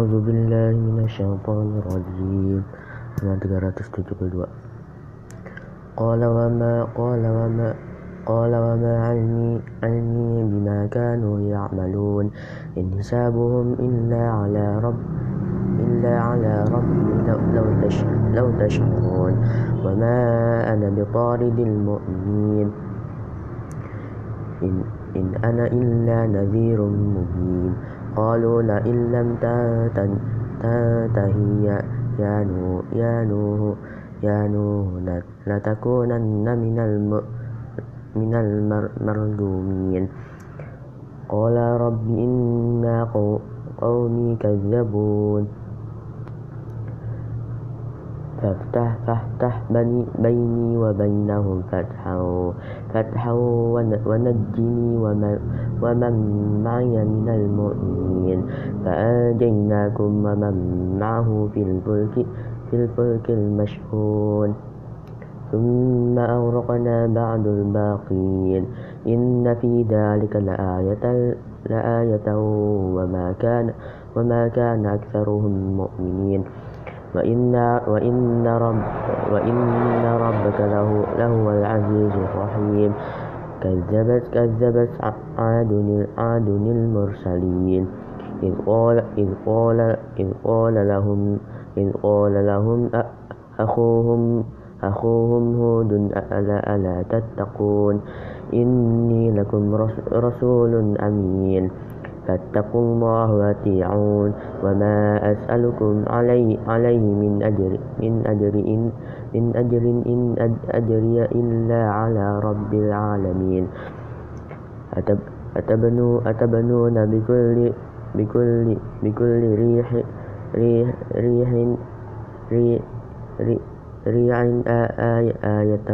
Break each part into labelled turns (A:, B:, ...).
A: أعوذ بالله من الشيطان الرجيم. halaman 372 قال وما قال وما قال وما علمي علمي بما كانوا يعملون. إن حسابهم إلا على رب إلا على ربي لو لو تشعرون وما أنا بطارد المؤمنين. إن, إن أنا إلا نذير مبين. قالوا لئن لم تنتهي يا نوح يا نوح يا نوح لتكونن من من المرجومين. قال رب إن قومي كذبون. فافتح فافتح بيني وبينهم فتحا فتحا ونجني ومن معي من المؤمنين. فأنجيناكم ومن معه في الفلك في الفلك المشحون. ثم أغرقنا بعد الباقين. إن في ذلك لآية لآية وما كان وما كان أكثرهم مؤمنين. وإن وإن رب وإن ربك له لهو العزيز الرحيم. كذبت كذبت عاد عاد المرسلين. إذ قال إذ قال إذ قال لهم إذ قال لهم أخوهم أخوهم هود ألا ألا تتقون؟ إني لكم رسول أمين. فاتقوا الله وأطيعون وما أسألكم عليه, عليه من أجر من أجر إن من أجر إن أجري إلا على رب العالمين أتبنوا أتبنون بكل بكل بكل ريح ريح ريح ريح ريح آية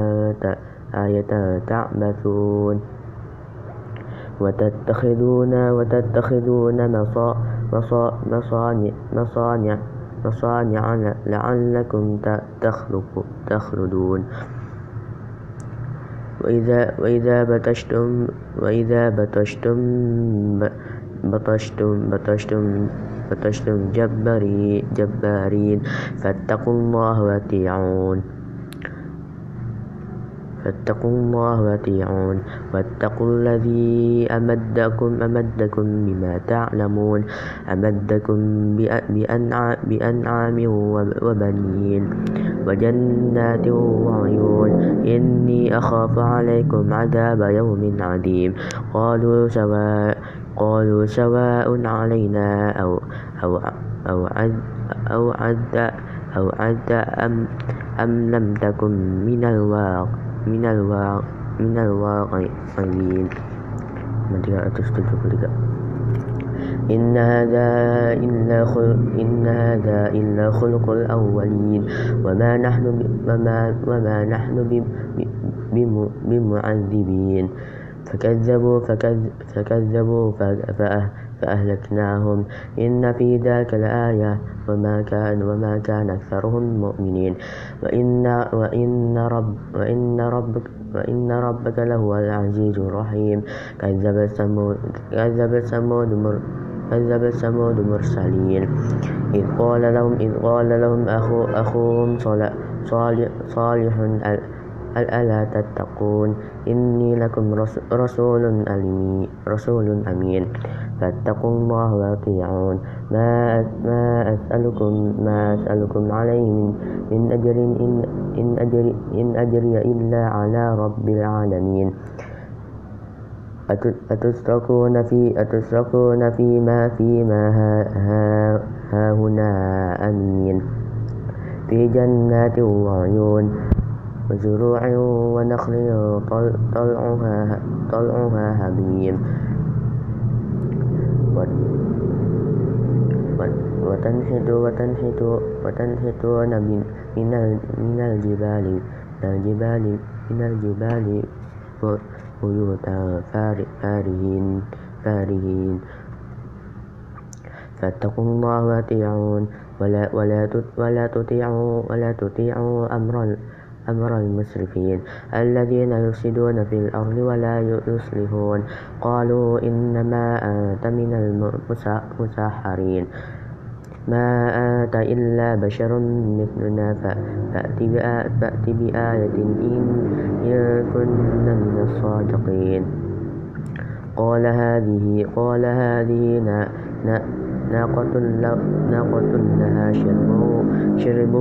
A: آية تعبثون وتتخذون وتتخذون مصانع مصانع مصانع لعلكم تخلدون. وإذا وإذا بطشتم وإذا بطشتم بطشتم بطشتم بطشتم جبارين فاتقوا الله وأطيعون. فاتقوا الله وأطيعون. واتقوا الذي أمدكم أمدكم بما تعلمون. أمدكم بأنعام وبنين وجنات وعيون. إني أخاف عليكم عذاب يوم عظيم. قالوا سواء قالوا سواء علينا أو أو أو عد أو عد أو عد أم أم لم تكن من الواقع. من الواقع من الواقعين. إن هذا إلا خلق إن هذا إلا خلق الأولين وما نحن وما وما نحن بمعذبين. فكذبوا فكذبوا فأهلكناهم. إن في ذلك لآية. وما كان وما كان أكثرهم مؤمنين. وإن وإن رب وإن ربك وإن ربك لهو العزيز الرحيم. كذب ثمود كذب ثمود كذب ثمود مرسلين. إذ قال لهم إذ قال لهم أخو أخوهم صالح صالح ألا تتقون؟ إني لكم رسول أمين رسول أمين. فاتقوا الله وأطيعون. ما ما أسألكم ما أسألكم عليه من من أجر إن إن أجري إن أجري إلا على رب العالمين. أتتركون في أتتركون فيما فيما ها ها, ها هنا أمين. في جنات وعيون وزروع ونخل طلعها طلعها هضيم وتنحت وتنحت وتنحتون من من الجبال من الجبال من الجبال بيوتا فارهين فارهين. فاتقوا الله وأطيعون. ولا ولا ولا تطيعوا ولا تطيعوا أمر أمر المسرفين الذين يفسدون في الأرض ولا يصلحون. قالوا إنما أنت من المسحرين. ما أنت إلا بشر مثلنا فأت بآية إن كنا من الصادقين. قال هذه قال هذه ناقة لها شرب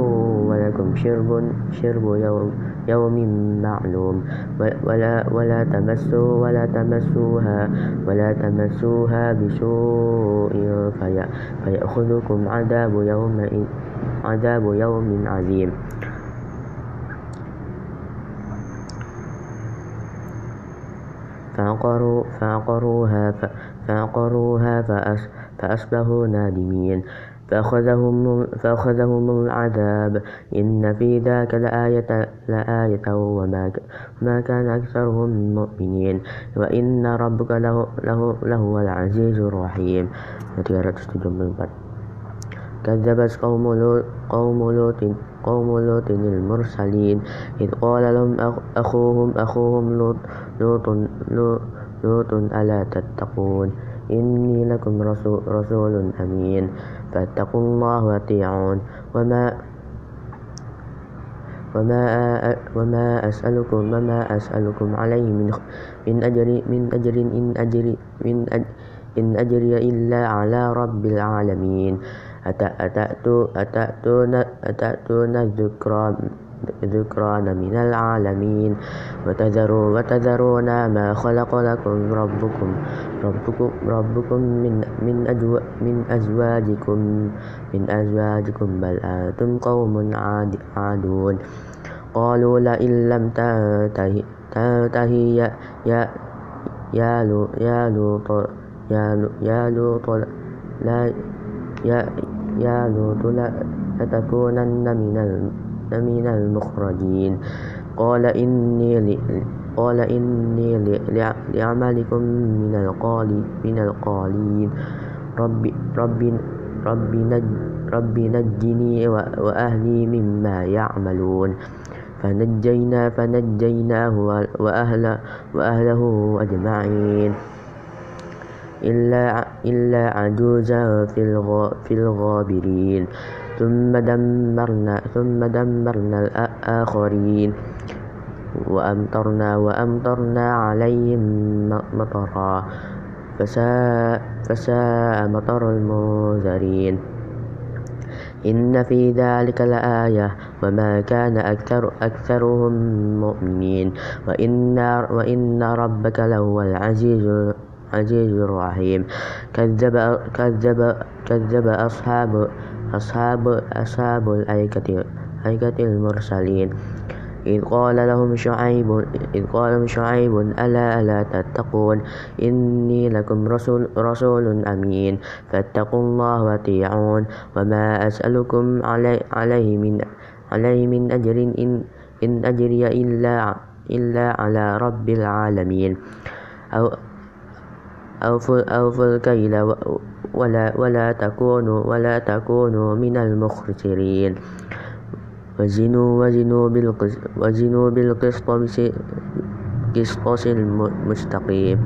A: ولكم شرب شرب يوم يوم معلوم. ولا ولا تمسوا ولا تمسوها ولا تمسوها بسوء فيأخذكم عذاب يوم عذاب يوم عظيم. فعقروا فعقروها فعقروها فأصبحوا نادمين. فأخذهم, فأخذهم العذاب. إن في ذاك لآية, لآية وما ما كان أكثرهم مؤمنين. وإن ربك له, له, لهو العزيز الرحيم. كذبت قوم لوط قوم لوط قوم لوط المرسلين. إذ قال لهم أخوهم أخوهم لوط لوط, لوط ألا تتقون؟ إني لكم رسول, رسول أمين. فاتقوا الله وأطيعون. وما وما وما أسألكم وما أسألكم عليه من من أجر من أجر إن أجري من أجر إن أجري إلا على رب العالمين. أتأتون أتأتون الذكران ذكران من العالمين. وتذرون, وتذرون ما خلق لكم ربكم. ربكم, ربكم من من, أجو من أزواجكم. من أزواجكم بل أنتم قوم عادون. قالوا لئن لم تنتهي تنتهي يا يا يا لوط يا يا لوط لا يا يا لوط لتكونن من من المخرجين. قال إني قال إني لعملكم من القالين من القالين رب رب رب نج رب نجني وأهلي مما يعملون. فنجينا فنجيناه وأهله, وأهله أجمعين. إلا إلا عجوزا في الغابرين. ثم دمرنا ثم دمرنا الآخرين. وأمطرنا وأمطرنا عليهم مطرا. فساء, فساء مطر المنذرين. إن في ذلك لآية. وما كان أكثر أكثرهم مؤمنين. وإن, وإن ربك لهو العزيز العزيز الرحيم. كذب كذب كذب أصحاب أصحاب أصحاب الأيكة أيكة المرسلين. إذ قال لهم شعيب إذ قال شعيب ألا ألا تتقون؟ إني لكم رسول, رسول أمين. فاتقوا الله وأطيعون. وما أسألكم علي عليه من عليه من أجر إن, إن أجري إلا إلا على رب العالمين. أو أوفوا الكيل ولا, ولا, تكونوا ولا تكونوا من المخسرين. وزنوا وزنوا بالقسط وزنوا بالقسطس المستقيم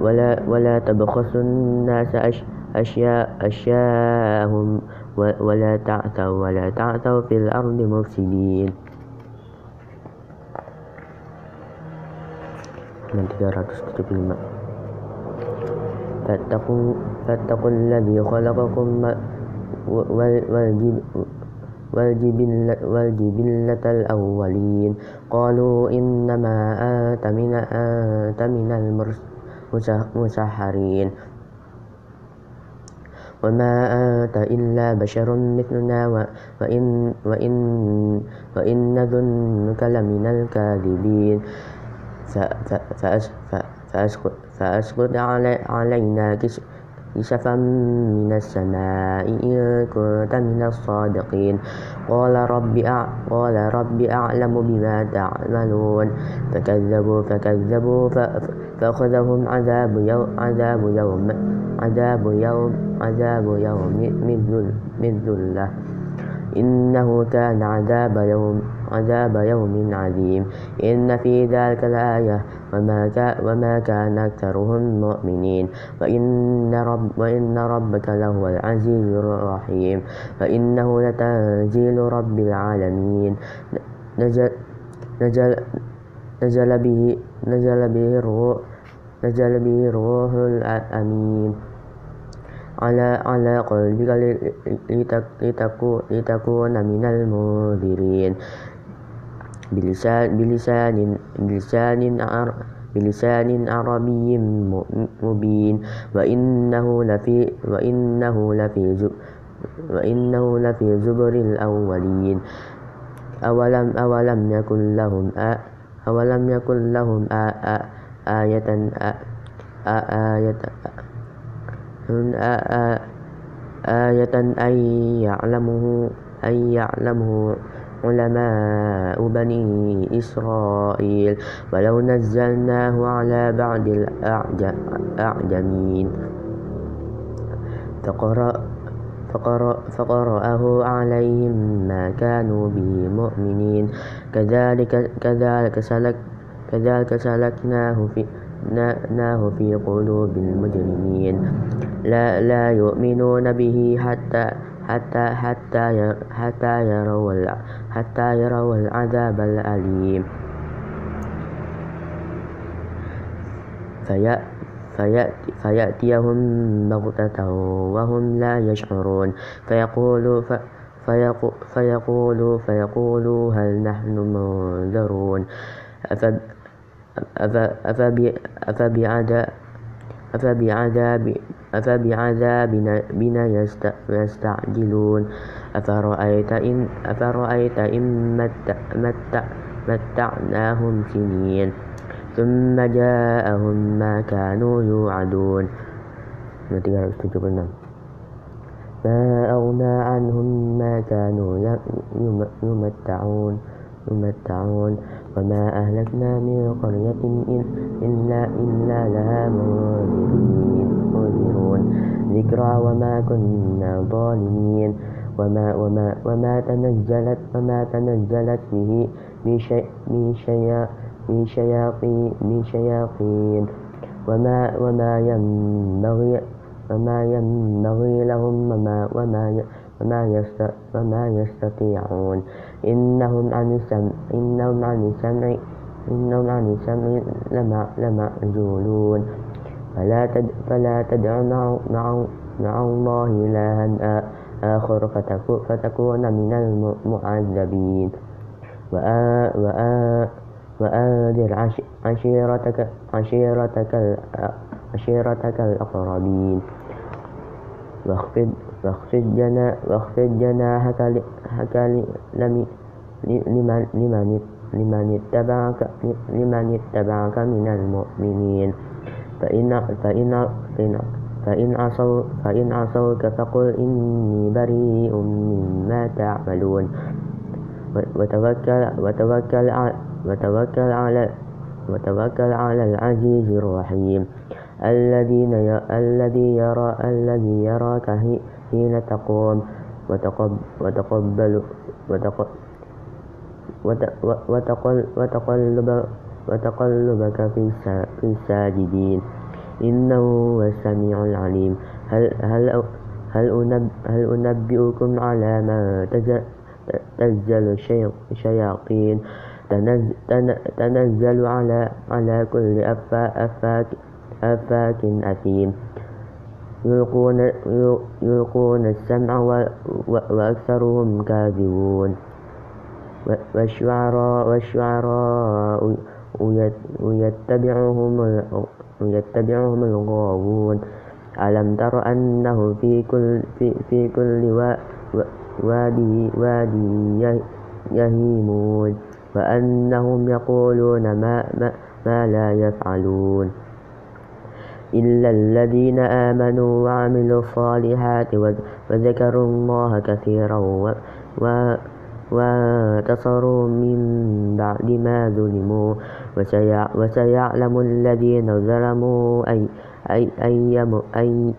A: ولا, ولا تبخسوا الناس أشياء أشياءهم ولا تعثوا ولا تعثوا في الأرض مفسدين. من 375 فاتقوا, فاتقوا الذي خلقكم والجبلة الأولين. قالوا إنما أنت من, أنت من المسحرين وما أنت إلا بشر مثلنا وإن, وإن, وإن نظنك لمن الكاذبين. فأسقط علينا كسفا من السماء إن كنت من الصادقين. قال رب قال رب أعلم بما تعملون. فكذبوا فكذبوا فأخذهم عذاب يوم عذاب يوم عذاب يوم عذاب يوم من ذلة إنه كان عذاب يوم عذاب يوم عظيم. إن في ذلك لآية وما كان أكثرهم مؤمنين. وإن, رب وإن ربك لهو العزيز الرحيم. فإنه لتنزيل رب العالمين. نزل, نزل, نزل به نزل به الروح نزل به الروح الأمين. على على قلبك لتكون من المنذرين. بلسان بلسان بلسان بلسان عربي مبين. وإنه لفي وإنه لفي وإنه لفي زبر الأولين. أولم أولم يكن لهم أولم يكن لهم آية آية آية أن يعلمه أن يعلمه علماء بني إسرائيل ولو نزلناه على بعض الأعجمين فقرأ فقرأه عليهم ما كانوا به مؤمنين. كذلك كذلك سلك كذلك سلكناه في ناه في قلوب المجرمين. لا, لا يؤمنون به حتى حتى حتى حتى يروا حتى يروا العذاب الأليم. في فيأتي فيأتيهم بغتة وهم لا يشعرون. فيقولوا فيقولوا فيقولوا هل نحن منذرون؟ أفبعذابنا يستعجلون. أفرأيت إن, أفرأيت إن متعناهم سنين ثم جاءهم ما كانوا يوعدون. ما أغنى عنهم ما كانوا يمتعون يمتعون. وما أهلكنا من قرية إلا, إلا لها منذرون. ذكرى وما كنا ظالمين. وما, وما, وما تنزلت وما تنزلت به من شياطين من شياطين. وما وما ينبغي وما ينبغي لهم وما وما وما يستطيعون. إنهم عن السمع إنهم عن السمع إنهم عن السمع لمعزولون فلا تد فلا تدع مع, مع, مع الله إلها آخر فتكون من المعذبين. وأنذر عشيرتك عشيرتك عشيرتك الأقربين. واخفض واخفض جنا واخفض جناحك لمن لمن لمن اتبعك لمن اتبعك من المؤمنين. فإن فإن فإن فإن عصوا فإن عصوك فقل إني بريء مما تعملون. وتوكل وتوكل وتوكل على وتوكل على العزيز الرحيم. الذين الذي يرى الذي يراك حين تقوم. وتقبل وتقلب وتقلبك في الساجدين. إنه هو السميع العليم. هل, هل, هل, هل أنبئكم على ما تنزل الشياطين؟ تنزل على, على كل أفاك, أفاك أثيم. يلقون, يلقون السمع وأكثرهم كاذبون. والشعراء, والشعراء يتبعهم, يتبعهم الغاوون ألم تر أنه في كل, في, في كل وادي, وادي يهيمون وأنهم يقولون ما, ما, ما لا يفعلون إلا الذين آمنوا وعملوا الصالحات وذكروا الله كثيرا وانتصروا من بعد ما ظلموا. وسيعلم الذين ظلموا أي أي أي أي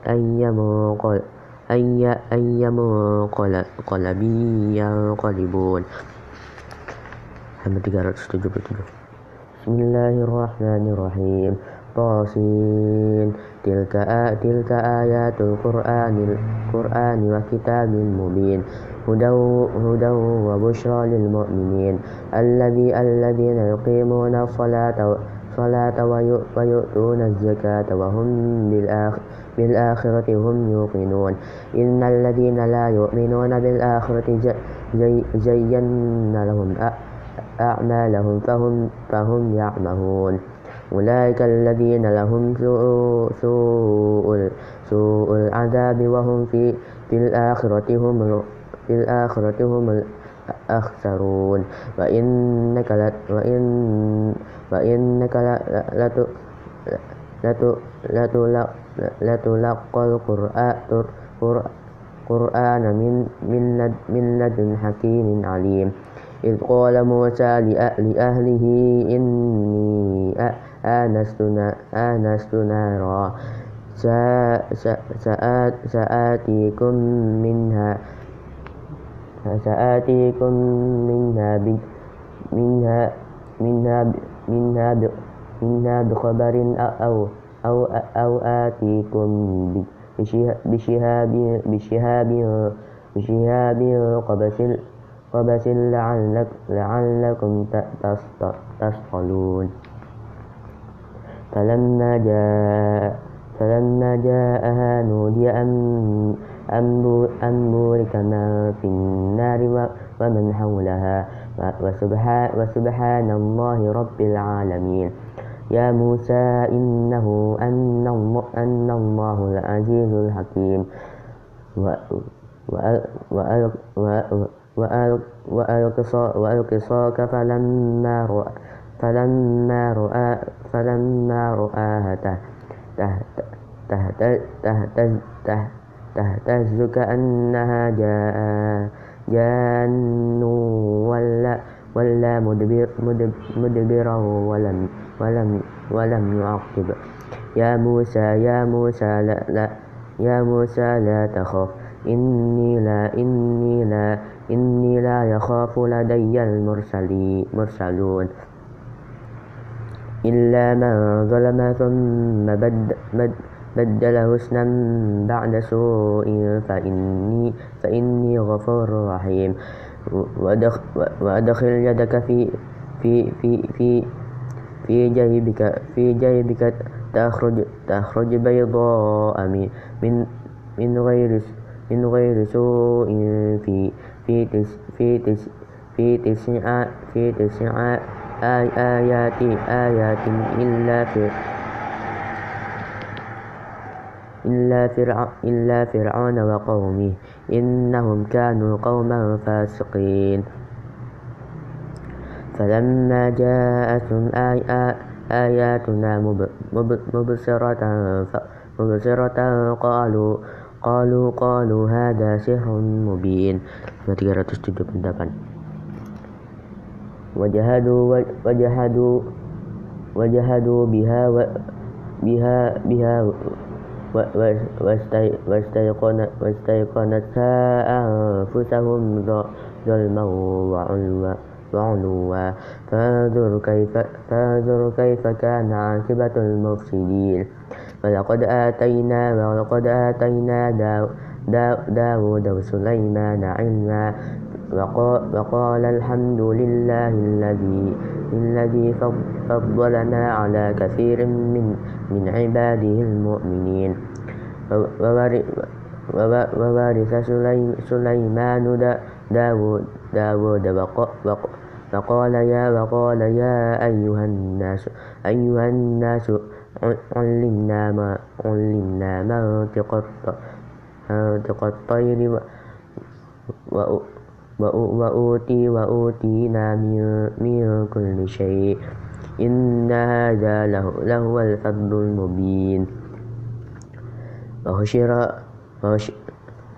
A: أي أي منقلب ينقلبون. halaman 377 Bismillahirrahmanirrahim Tasin tilka تلك, آ... تلك آيات القرآن القرآن وكتاب مبين. هدى وبشرى للمؤمنين. الذي الذين يقيمون الصلاة الصلاة ويؤتون الزكاة وهم بالآخرة هم يوقنون. إن الذين لا يؤمنون بالآخرة زينا لهم أعمالهم فهم فهم يعمهون. أولئك الذين لهم سوء, سوء, سوء العذاب وهم في, في الآخرة هم في الآخرة هم الأخسرون. وإنك وإن وإنك لتلقى القرآن من لدن حكيم عليم. إذ قال موسى لأهله إني آنست نارا سآتيكم منها سآتيكم منها منها منها منها منها بخبر أو أو أو آتيكم بشهاب بشهاب بشهاب قبس قبس لعلكم تصطلون فلما جاء فلما جاءها نودي أن بورك من في النار ومن حولها. وسبحان الله رب العالمين. يا موسى إنه أن الله العزيز الحكيم. وألق صاك فلما رأى فلما رأى فلما رآها تهتز كأنها جان ولا ولا مدبر مدبرا ولم ولم ولم يعقب. يا موسى يا موسى لا, لا يا موسى لا تخف إني لا إني لا إني لا يخاف لدي المرسلون إلا من ظلم ثم بد بد بدل حسنا بعد سوء فإني, فإني غفور رحيم. وأدخل يدك في في في في في جيبك في جيبك تخرج تخرج بيضاء من من غير من غير سوء في في تس في تس في تسع في تسع آيات آيات إلا في إلا, فرع إلا فرعون وقومه. إنهم كانوا قوما فاسقين. فلما جاءتهم آياتنا مبصرة مبصرة قالوا قالوا قالوا هذا سحر مبين. 378 وجهدوا وجهدوا وجهدوا بها بها بها واستيقنتها أنفسهم ظلما وعنوا فانظر كيف, فانظر كيف كان عاقبة المفسدين. ولقد آتينا ولقد آتينا داود وسليمان علما. وقال الحمد لله الذي الذي فضلنا على كثير من من عباده المؤمنين. وورث سليمان داود داود وقال يا وقال يا أيها الناس أيها الناس علمنا ما علمنا منطق الطير وأوتي وأوتينا من كل شيء. إن هذا لهو الفضل المبين. وحشر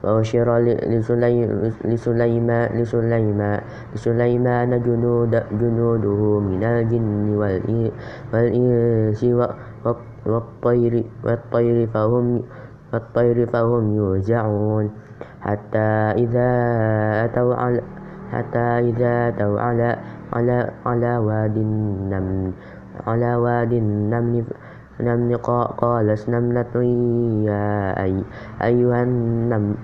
A: وحشر لسليمان لسليمان لسليمان جنود جنوده من الجن والإنس والطير والطير فهم والطير فهم يوزعون. حتى إذا أتوا على حتى إذا أتوا على على على واد النمل على واد النمل نمل قالت نملة يا أي أيها النمل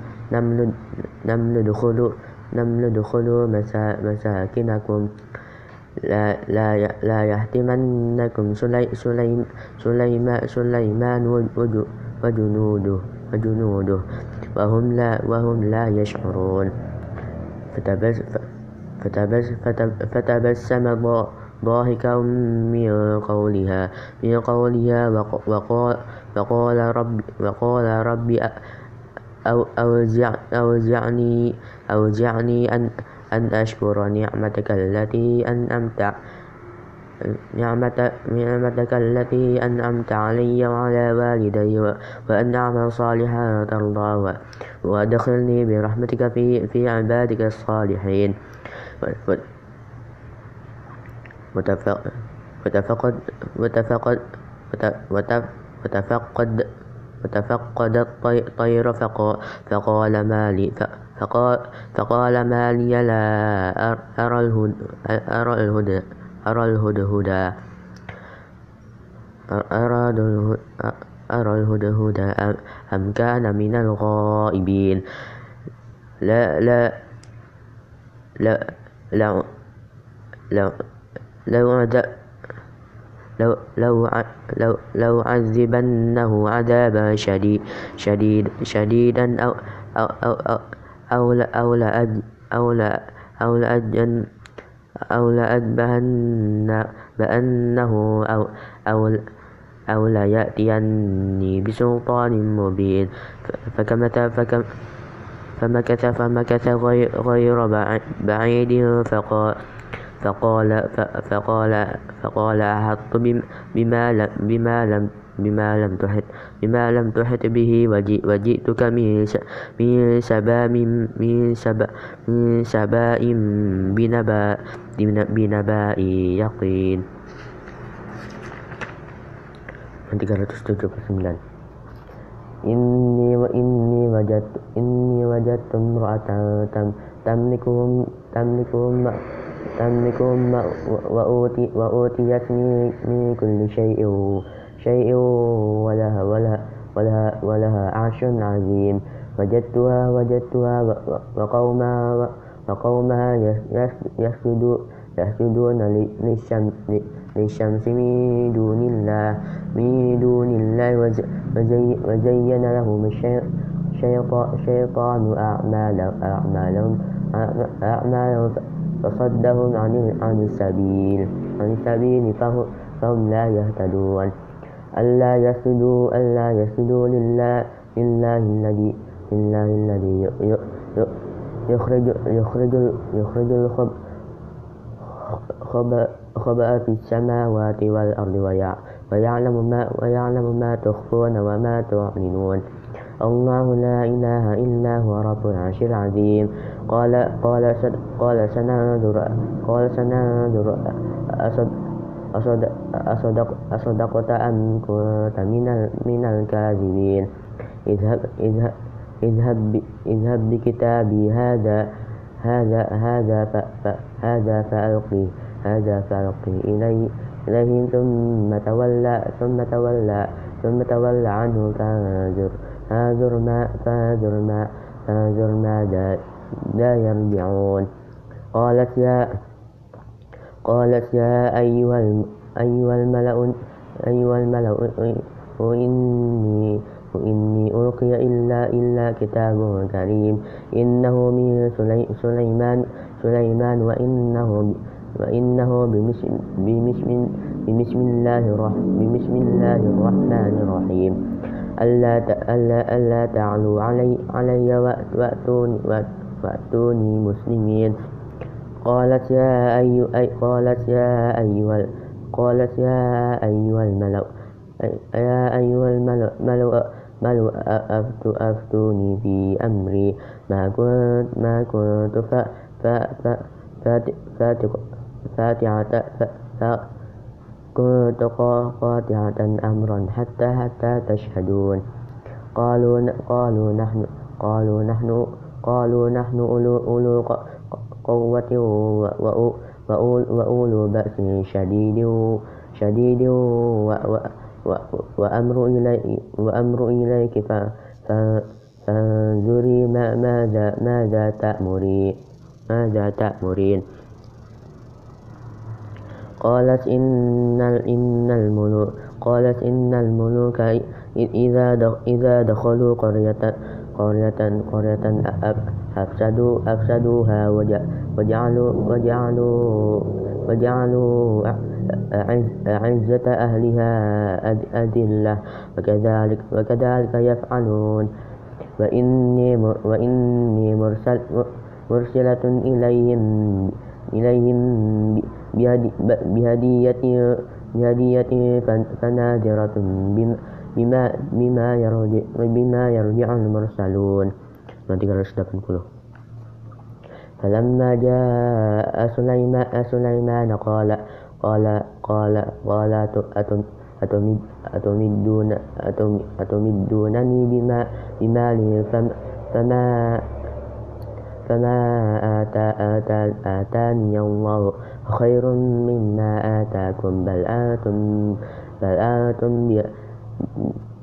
A: نمل ادخلوا نمل ادخلوا مساكنكم. لا, لا, لا يهتمنكم سليم سليمان, سليمان وجنوده, وجنوده. وهم لا, وهم لا يشعرون. فتبسم ضاحكا من قولها من قولها وقال, وقال رب وقال رب أوزعني أوزعني أن أن أشكر نعمتك التي أنعمت نعمتك التي أنعمت علي وعلى والدي وأن أعمل صالحا ترضى وأدخلني برحمتك في, في عبادك الصالحين. وتفقد وتفقد وتفقد وتفقد الطير فقال ما لي فقال, فقال ما لي لا أرى الهدى أرى الهدهد أرى الهدهد أم كان من الغائبين. لا لا لا لا لو لو لو لو لو لو عذبنه عذابا شديد شديد شديدا أو أو أو أو أو لا أو لأجن أو لأذبحن بأنه أو أو أو لا يأتيني بسلطان مبين. فكمت فكم فمكث فمكث غير بعيد فقال فقال فقال فقال أحط بما بما لم بما لم تحط بما لم تحط به وجئتك من من سبا من سبا من سباء بنبأ بنبأ يقين 379 Inni wa inni wajat inni wajadtu imra'atan tam tamlikum tamlikum tamlikum wa uti wa utiyat شيء ولها ولها ولها, ولها عرش عظيم. وجدتها وجدتها وقومها وقومها يسجدون للشمس من دون الله من دون الله وزين لهم الشيطان أعمالهم أعمالهم فصدهم عن السبيل عن السبيل فهم لا يهتدون. ألا يسجدوا ألا يسجدوا لله لله الذي لله الذي يخرج يخرج يخرج الخبأ في السماوات والأرض ويعلم ما ويعلم ما تخفون وما تعلنون. الله لا إله إلا هو رب العرش العظيم. قال قال قال سننظر قال سننظر أصدق أصدقت أم كنت من من الكاذبين. اذهب اذهب اذهب اذهب بكتابي. هذا هذا هذا ف هذا فألقي هذا فألقي إليه. إليهم ثم تولى ثم تولى ثم تولى عنه فانظر فانظر ما فانظر ما فانظر ماذا لا يرجعون. قالت يا قالت يا أيها أيها الملأ أيها الملأ وإني وإني ألقي إلا إلا كتاب كريم. إنه من سليمان سليمان وإنه وإنه بمسم بمسم الله بسم الله الرحمن الرحيم. ألا ألا ألا تعلوا علي علي وأتوني وأتوني مسلمين. قالت يا أي, قالت يا أيها قالت يا أيها الملأ يا أيها الملأ ملأ أفتوني في أمري. ما كنت ما كنت ف ف ف فاتحة كنت قاطعة أمرا حتى حتى تشهدون. قالوا قالوا نحن قالوا نحن قالوا نحن أولو, أولو قوة وأولو بأس شديد شديد وأمر إليك, وأمر إليك فانظري ماذا ماذا تأمرين ماذا تأمرين؟ قالت إن إن الملوك قالت إن الملوك إذا إذا دخلوا قرية قرية قرية أفسدوا أفسدوها وجعلوا وجعلوا وجعلوا أعزة أهلها أذلة. وكذلك وكذلك يفعلون. وإني وإني مرسل مرسلة إليهم إليهم بهدية بهدية فنادرة بما بما يرجع بما يرجع المرسلون. 380 فلما جاء سليمان سليمان قال قال قال قال أتمدون أتمدونني بما بمال فما فما آتى آتى آتاني الله خير مما آتاكم بل أنتم بل أنتم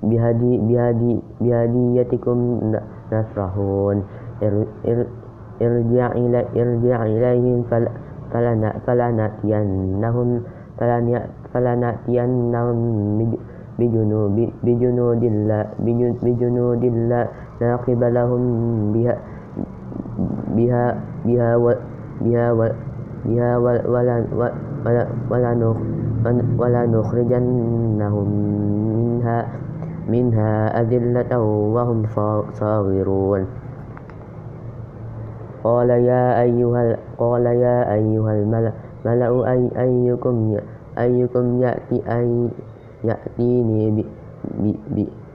A: بهدي بهدي بهديتكم نفرحون. إرجع إلى إرجع إليهم فلنأتينهم فلنأتينهم بجنود بجنود لا بجنود لا ناقب لهم بها بها بها بها بها ولنخرجنهم منها منها أذلة وهم صاغرون. قال يا أيها قال يا أيها الملأ أي أيكم أيكم يأتي أي يأتيني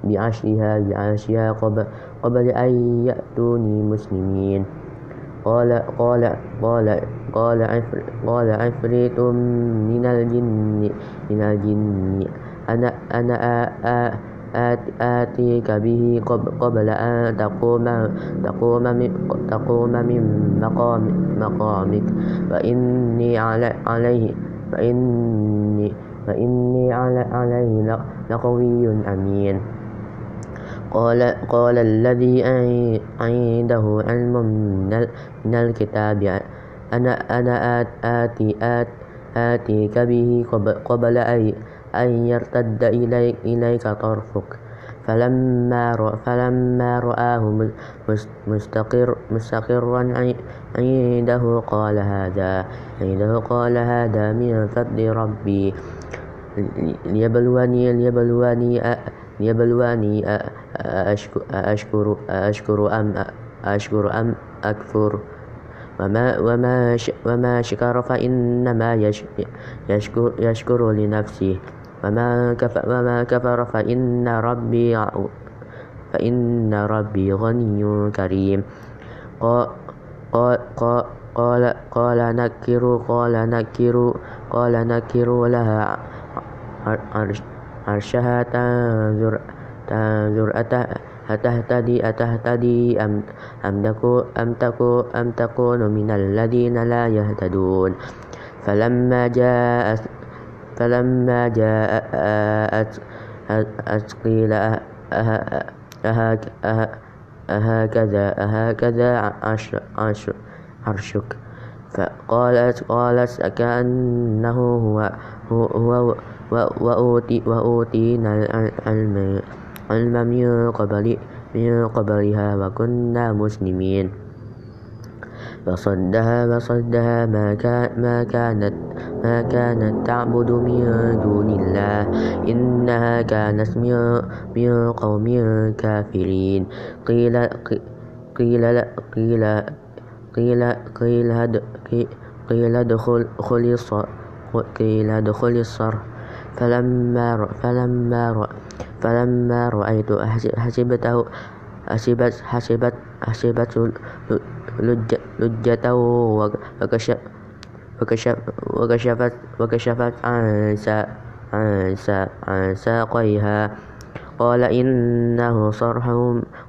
A: بعشرها بعشرها قبل, قبل أن يأتوني مسلمين. قال قال قال قال عفر قال عفريت من الجن من الجن. أنا أنا آ آتيك به قبل أن تقوم تقوم من تقوم من مقام مقامك. فإني عليه فإني فإني عليه لقوي أمين. قال قال الذي عنده علم من الكتاب. أنا أنا آتي آت آتيك به قبل أن يرتد إليك, إليك طرفك. فلما رأى فلما رآه مستقر مستقرا عنده قال هذا عنده قال هذا من فضل ربي. ليبلوني ليبلوني ليبلوني أشكر أشكر أم أشكر أم أكفر. وما وما وما شكر فإنما يشكر, يشكر لنفسه وما كفر, وما كفر فإن ربي فإن ربي غني كريم. قال قال قال قال نكروا قال نكروا قال نكروا لها عرشها تنظر تنظر أتهتدي أتهتدي أم أم تكون أم تكون أم تكون من الذين لا يهتدون. فلما جاء فلما جاءت قيل أهكذا أهكذا عرشك. فقالت قالت كأنه هو هو وأوتي وأوتينا العلم علم من قبل من قبلها وكنا مسلمين. فصدها فصدها ما, ما كانت ما كانت تعبد من دون الله. إنها كانت من, من قوم كافرين. قيل قيل قيل قيل قيل قيل ادخل قيل ادخل الصر فلما فلما فلما رأيت حسبته حسبت حسبت حسبت لجته وكشفت وكشفت عن عن ساقيها. قال إنه صرح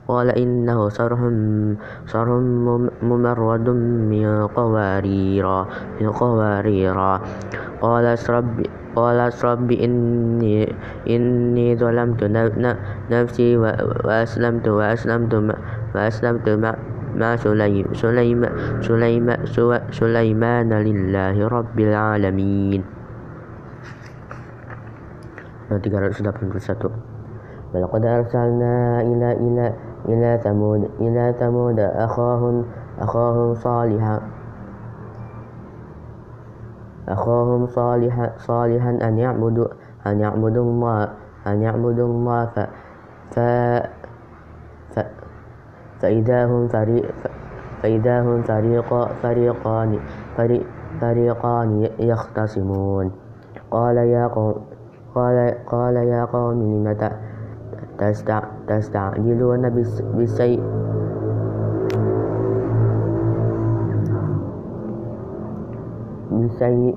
A: قال إنه صرح صرح ممرد من قوارير من قوارير. قال رب قال رب إني إني ظلمت نفسي وأسلمت وأسلمت وأسلمت مع سليمان لله رب العالمين. 381 ولقد أرسلنا إلى إلى إلى ثمود إلى ثمود أخاهم أخاهم صالحا أخاهم صالحا صالحا أن يعبدوا أن يعبدوا الله أن يعبدوا الله ف, ف, ف فإذا هم فريق فإذا هم فريق فريقان فريق فريقان يختصمون. قال يا قوم قال قال يا قوم لم تستعجلون بالسيء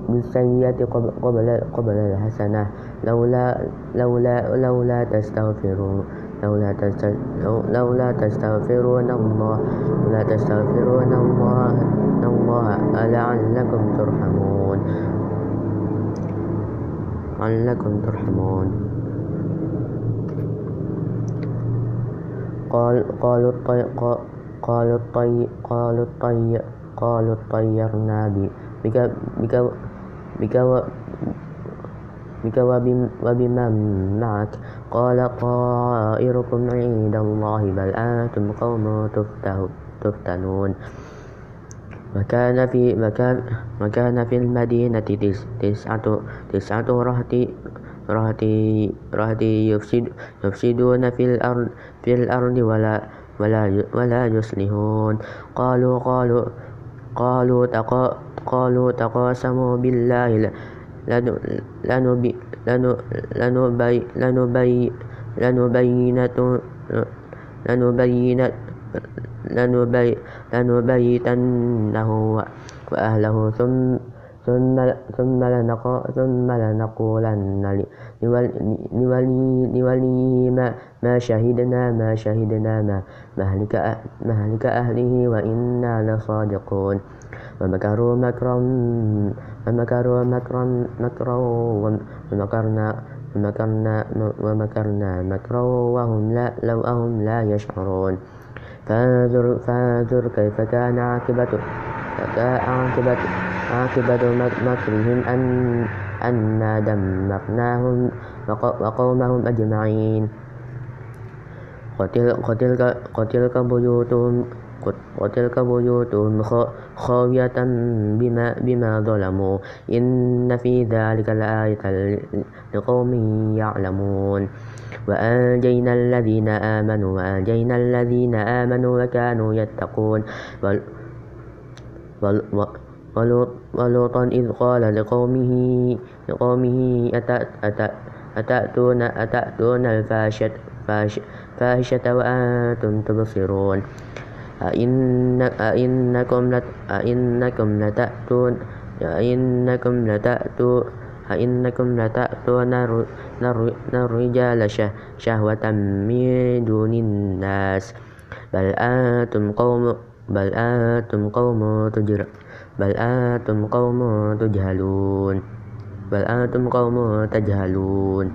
A: بالسيئة قبل قبل الحسنة. لولا لولا لولا تستغفرون لولا لولا تستغفرون الله لولا تستغفرون الله الله لعلكم ترحمون. لعلكم ترحمون. قال قالوا الطي قالوا الطي قالوا الطي قالوا اطيرنا بك بك وبمن معك قال طائركم عند الله بل أنتم قوم تفتنون وكان في وكان وكان في المدينة تسعة تسعة رهط رهتي رهتي يفسد يفسدون في الأرض في الأرض ولا ولا ولا يصلحون قالوا قالوا قالوا تقا قالوا تقاسموا بالله لنبيتنه وأهله. ثم ثم ثم لنقولن لوليه ما, ما شهدنا ما شهدنا ما مهلك أهله وإنا لصادقون. ومكروا مكرا ومكروا مكرا مكرا ومكرنا ومكرنا ومكرنا مكرا وهم لا لو أهم لا يشعرون. فانظر, فانظر كيف كان عاقبة عاقبة عاقبة مكرهم أن أنا دمرناهم وقومهم أجمعين. وتلك بيوتهم وتلك بيوتهم خاوية بما, بما ظلموا إن في ذلك لآية لقوم يعلمون وأنجينا الذين آمنوا وأنجينا الذين آمنوا وكانوا يتقون ولوطا إذ قال لقومه لقومه أتأتون أتأتون الفاحشة فاحشة وأنتم تبصرون أئن أئنكم أئنكم لتأتون أئنكم لتأتون أئنكم لتأتون الرجال شهوة من دون الناس. بل أنتم قوم بل أنتم قوم تجر بل أنتم قوم تجهلون. بل أنتم قوم تجهلون.